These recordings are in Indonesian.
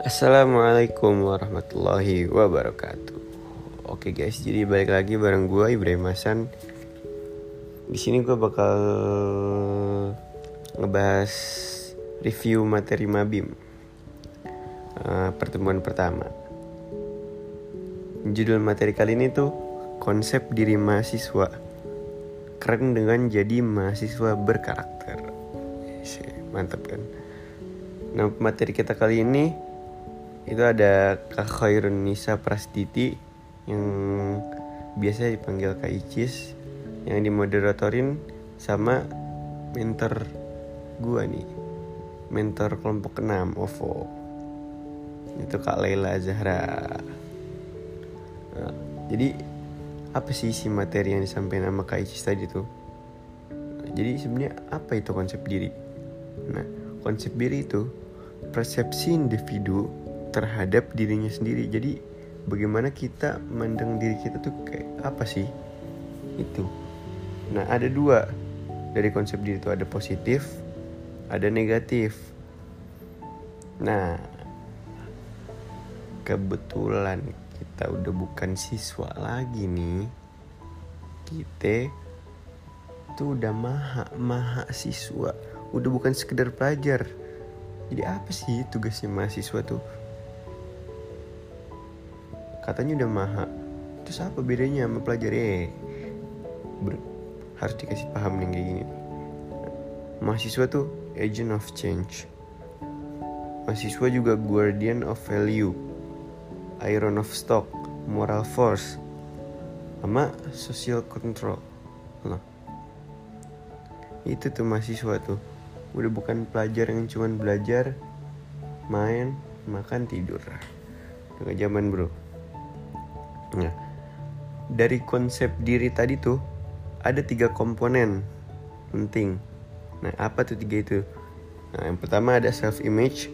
Assalamualaikum warahmatullahi wabarakatuh. Oke guys, jadi balik lagi bareng gue Ibrahim Hasan. Di sini gue bakal ngebahas review materi Mabim uh, pertemuan pertama. Judul materi kali ini tuh konsep diri mahasiswa keren dengan jadi mahasiswa berkarakter. Mantap kan? Nah materi kita kali ini itu ada Kak Khairun Nisa Prastiti yang biasa dipanggil Kak Icis yang dimoderatorin sama mentor gua nih. Mentor kelompok 6 OVO itu Kak Laila Zahra. Nah, jadi apa sih si materi yang disampaikan sama Kak Icis tadi tuh? Jadi sebenarnya apa itu konsep diri? Nah konsep diri itu persepsi individu terhadap dirinya sendiri. Jadi bagaimana kita mandang diri kita tuh kayak apa sih? Itu. Nah ada dua. Dari konsep diri itu ada positif ada negatif. Nah kebetulan kita udah bukan siswa lagi nih. Kita tuh udah maha maha siswa. Udah bukan sekedar pelajar. Jadi apa sih tugasnya mahasiswa tuh katanya udah maha. Terus apa bedanya sama pelajar? Eh Ber- harus dikasih paham nih kayak gini. Mahasiswa tuh agent of change. Mahasiswa juga guardian of value. Iron of stock. Moral force. Sama social control. Loh itu tuh mahasiswa tuh. Udah bukan pelajar yang cuman belajar main makan tidur. Tengah zaman bro Nah, dari konsep diri tadi tuh ada tiga komponen penting. Nah, apa tuh tiga itu? Nah, yang pertama ada self image,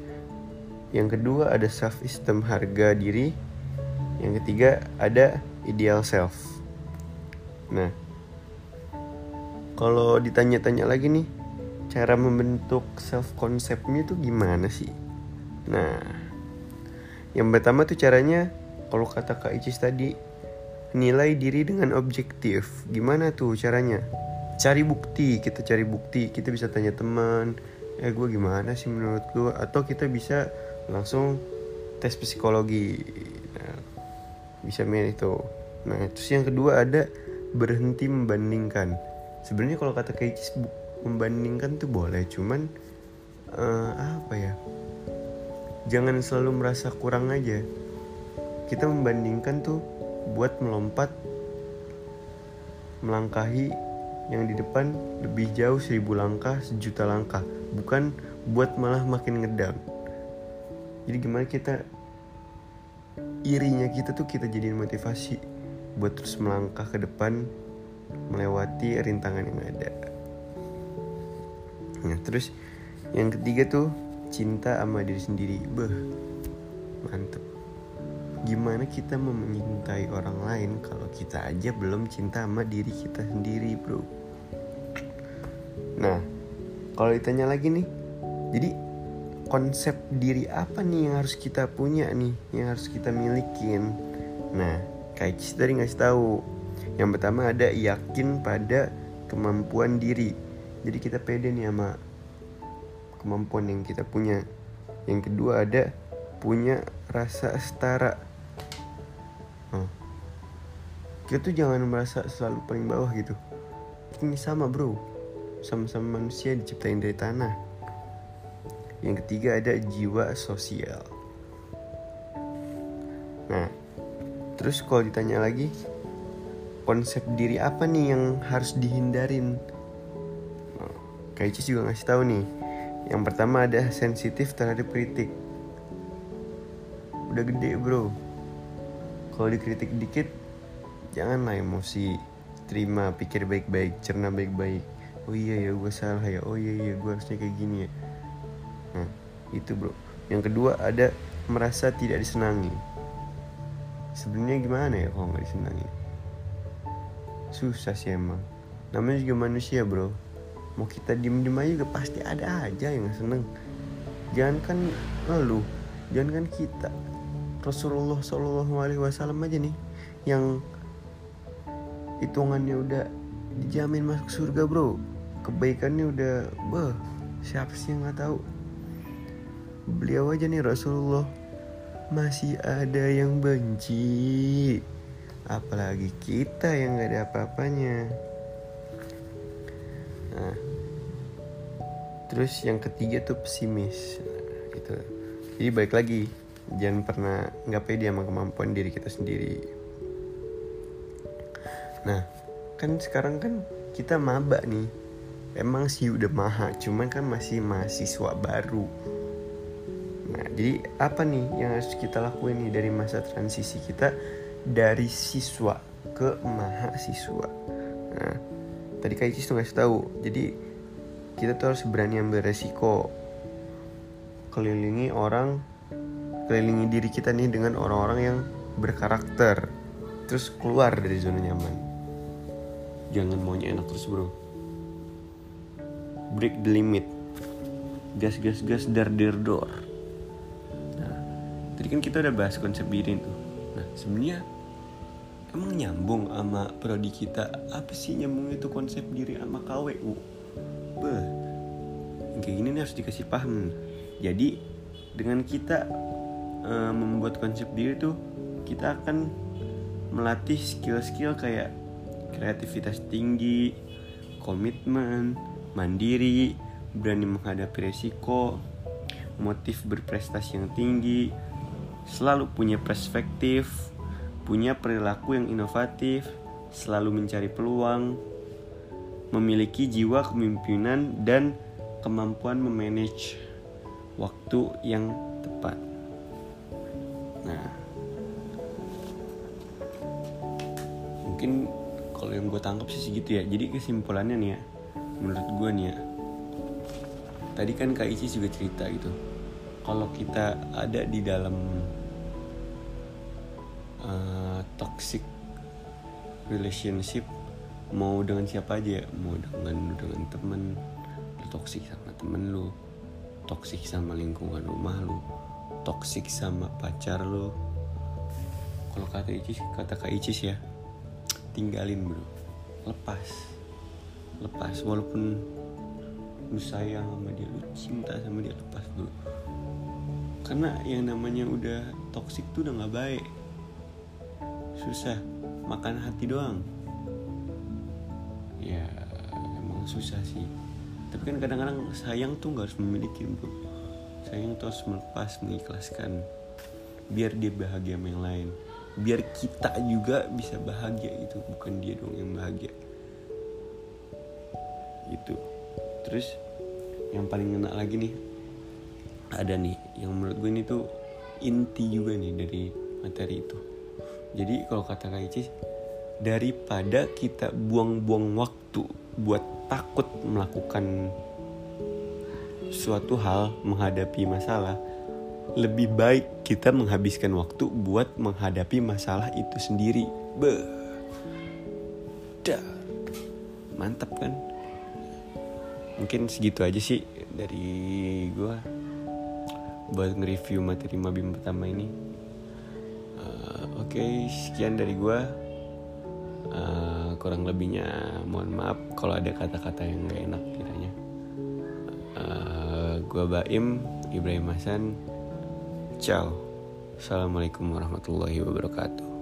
yang kedua ada self esteem harga diri, yang ketiga ada ideal self. Nah, kalau ditanya-tanya lagi nih, cara membentuk self konsepnya tuh gimana sih? Nah, yang pertama tuh caranya kalau kata Kak Icis tadi nilai diri dengan objektif. Gimana tuh caranya? Cari bukti kita cari bukti. Kita bisa tanya teman eh gue gimana sih menurut lu? Atau kita bisa langsung tes psikologi. Nah, bisa main itu nah terus yang kedua ada berhenti membandingkan. Sebenarnya kalau kata Kak Icis membandingkan tuh boleh cuman uh, apa ya? Jangan selalu merasa kurang aja kita membandingkan tuh buat melompat melangkahi yang di depan lebih jauh seribu langkah sejuta langkah. Bukan buat malah makin ngedang jadi gimana kita irinya kita tuh kita jadiin motivasi buat terus melangkah ke depan melewati rintangan yang ada. Nah terus yang ketiga tuh cinta sama diri sendiri. Beh mantep gimana kita mau mencintai orang lain kalau kita aja belum cinta sama diri kita sendiri bro? Nah kalau ditanya lagi nih jadi konsep diri apa nih yang harus kita punya nih yang harus kita milikin? Nah kayak tadi ngasih tahu yang pertama ada yakin pada kemampuan diri. Jadi kita pede nih sama kemampuan yang kita punya. Yang kedua ada punya rasa setara oh. kita tuh jangan merasa selalu paling bawah gitu. Ini sama bro. Sama-sama manusia diciptain dari tanah. Yang ketiga ada jiwa sosial. Nah terus kalau ditanya lagi konsep diri apa nih yang harus dihindarin? Kak Icis juga ngasih tahu nih. Yang pertama ada sensitif terhadap kritik. Udah gede bro kalau dikritik dikit janganlah emosi. Terima pikir baik-baik cerna baik-baik. Oh iya ya gue salah ya. Oh iya iya gue harusnya kayak gini ya. Nah itu bro. Yang kedua ada merasa tidak disenangi. Sebenarnya gimana ya kalau nggak disenangi? Susah sih emang. Namanya juga manusia bro. Mau kita diem diem aja pasti ada aja yang seneng. Jangan kan lu jangan kan kita Rasulullah Shallallahu Alaihi Wasallam aja nih yang hitungannya udah dijamin masuk surga bro. Kebaikannya udah bah siapa sih yang nggak tahu? Beliau aja nih Rasulullah masih ada yang benci. Apalagi kita yang nggak ada apa-apanya. Nah terus yang ketiga tuh pesimis gitu. Jadi baik lagi jangan pernah nggak pede sama kemampuan diri kita sendiri. Nah kan sekarang kan kita maba nih. Emang sih udah maha cuman kan masih mahasiswa baru. Nah jadi apa nih yang harus kita lakuin nih dari masa transisi kita dari siswa ke mahasiswa? Nah tadi kayak tuh ngasih tahu jadi kita tuh harus berani ambil resiko. Kelilingi orang kelilingi diri kita nih dengan orang-orang yang berkarakter. Terus keluar dari zona nyaman. Jangan maunya enak terus bro. Break the limit. Gas gas gas dar dar door nah tadi kan kita udah bahas konsep diri tuh. Nah sebenarnya emang nyambung sama prodi kita? Apa sih nyambung itu konsep diri sama KWU beh kayak gini nih harus dikasih paham. Jadi dengan kita uh, membuat konsep diri tuh kita akan melatih skill-skill kayak kreativitas tinggi, komitmen, mandiri, berani menghadapi resiko, motif berprestasi yang tinggi, selalu punya perspektif, punya perilaku yang inovatif, selalu mencari peluang, memiliki jiwa kepemimpinan dan kemampuan memanage waktu yang tepat. Nah, mungkin kalau yang gue tangkap sih segitu ya. Jadi kesimpulannya nih ya, menurut gue nih ya. Tadi kan Kak Ici juga cerita gitu. Kalau kita ada di dalam uh, toxic relationship, mau dengan siapa aja, ya, mau dengan dengan temen, lu toxic sama temen lu, toxic sama lingkungan rumah lu, toksik sama pacar lo kalau kata Icis kata kak Icis ya tinggalin bro. Lepas. Lepas walaupun lu sayang sama dia lu cinta sama dia lepas bro. Karena yang namanya udah toksik tuh udah nggak baik. Susah makan hati doang. Ya emang susah sih. Tapi kan kadang-kadang sayang tuh nggak harus memiliki bro sayang tuh harus melepas mengikhlaskan. Biar dia bahagia sama yang lain. Biar kita juga bisa bahagia gitu. Bukan dia dong yang bahagia. Gitu. Terus yang paling enak lagi nih ada nih. Yang menurut gue ini tuh inti juga nih dari materi itu. Jadi kalau kata Kak Icis daripada kita buang-buang waktu buat takut melakukan suatu hal menghadapi masalah, lebih baik kita menghabiskan waktu buat menghadapi masalah itu sendiri. Be, dah, mantap kan? Mungkin segitu aja sih dari gue buat nge-review materi mabim pertama ini. Uh, Oke, okay, sekian dari gue. Uh, kurang lebihnya mohon maaf kalau ada kata-kata yang gak enak kiranya. Uh, gue Baim Ibrahim Hasan. Ciao. Assalamualaikum warahmatullahi wabarakatuh.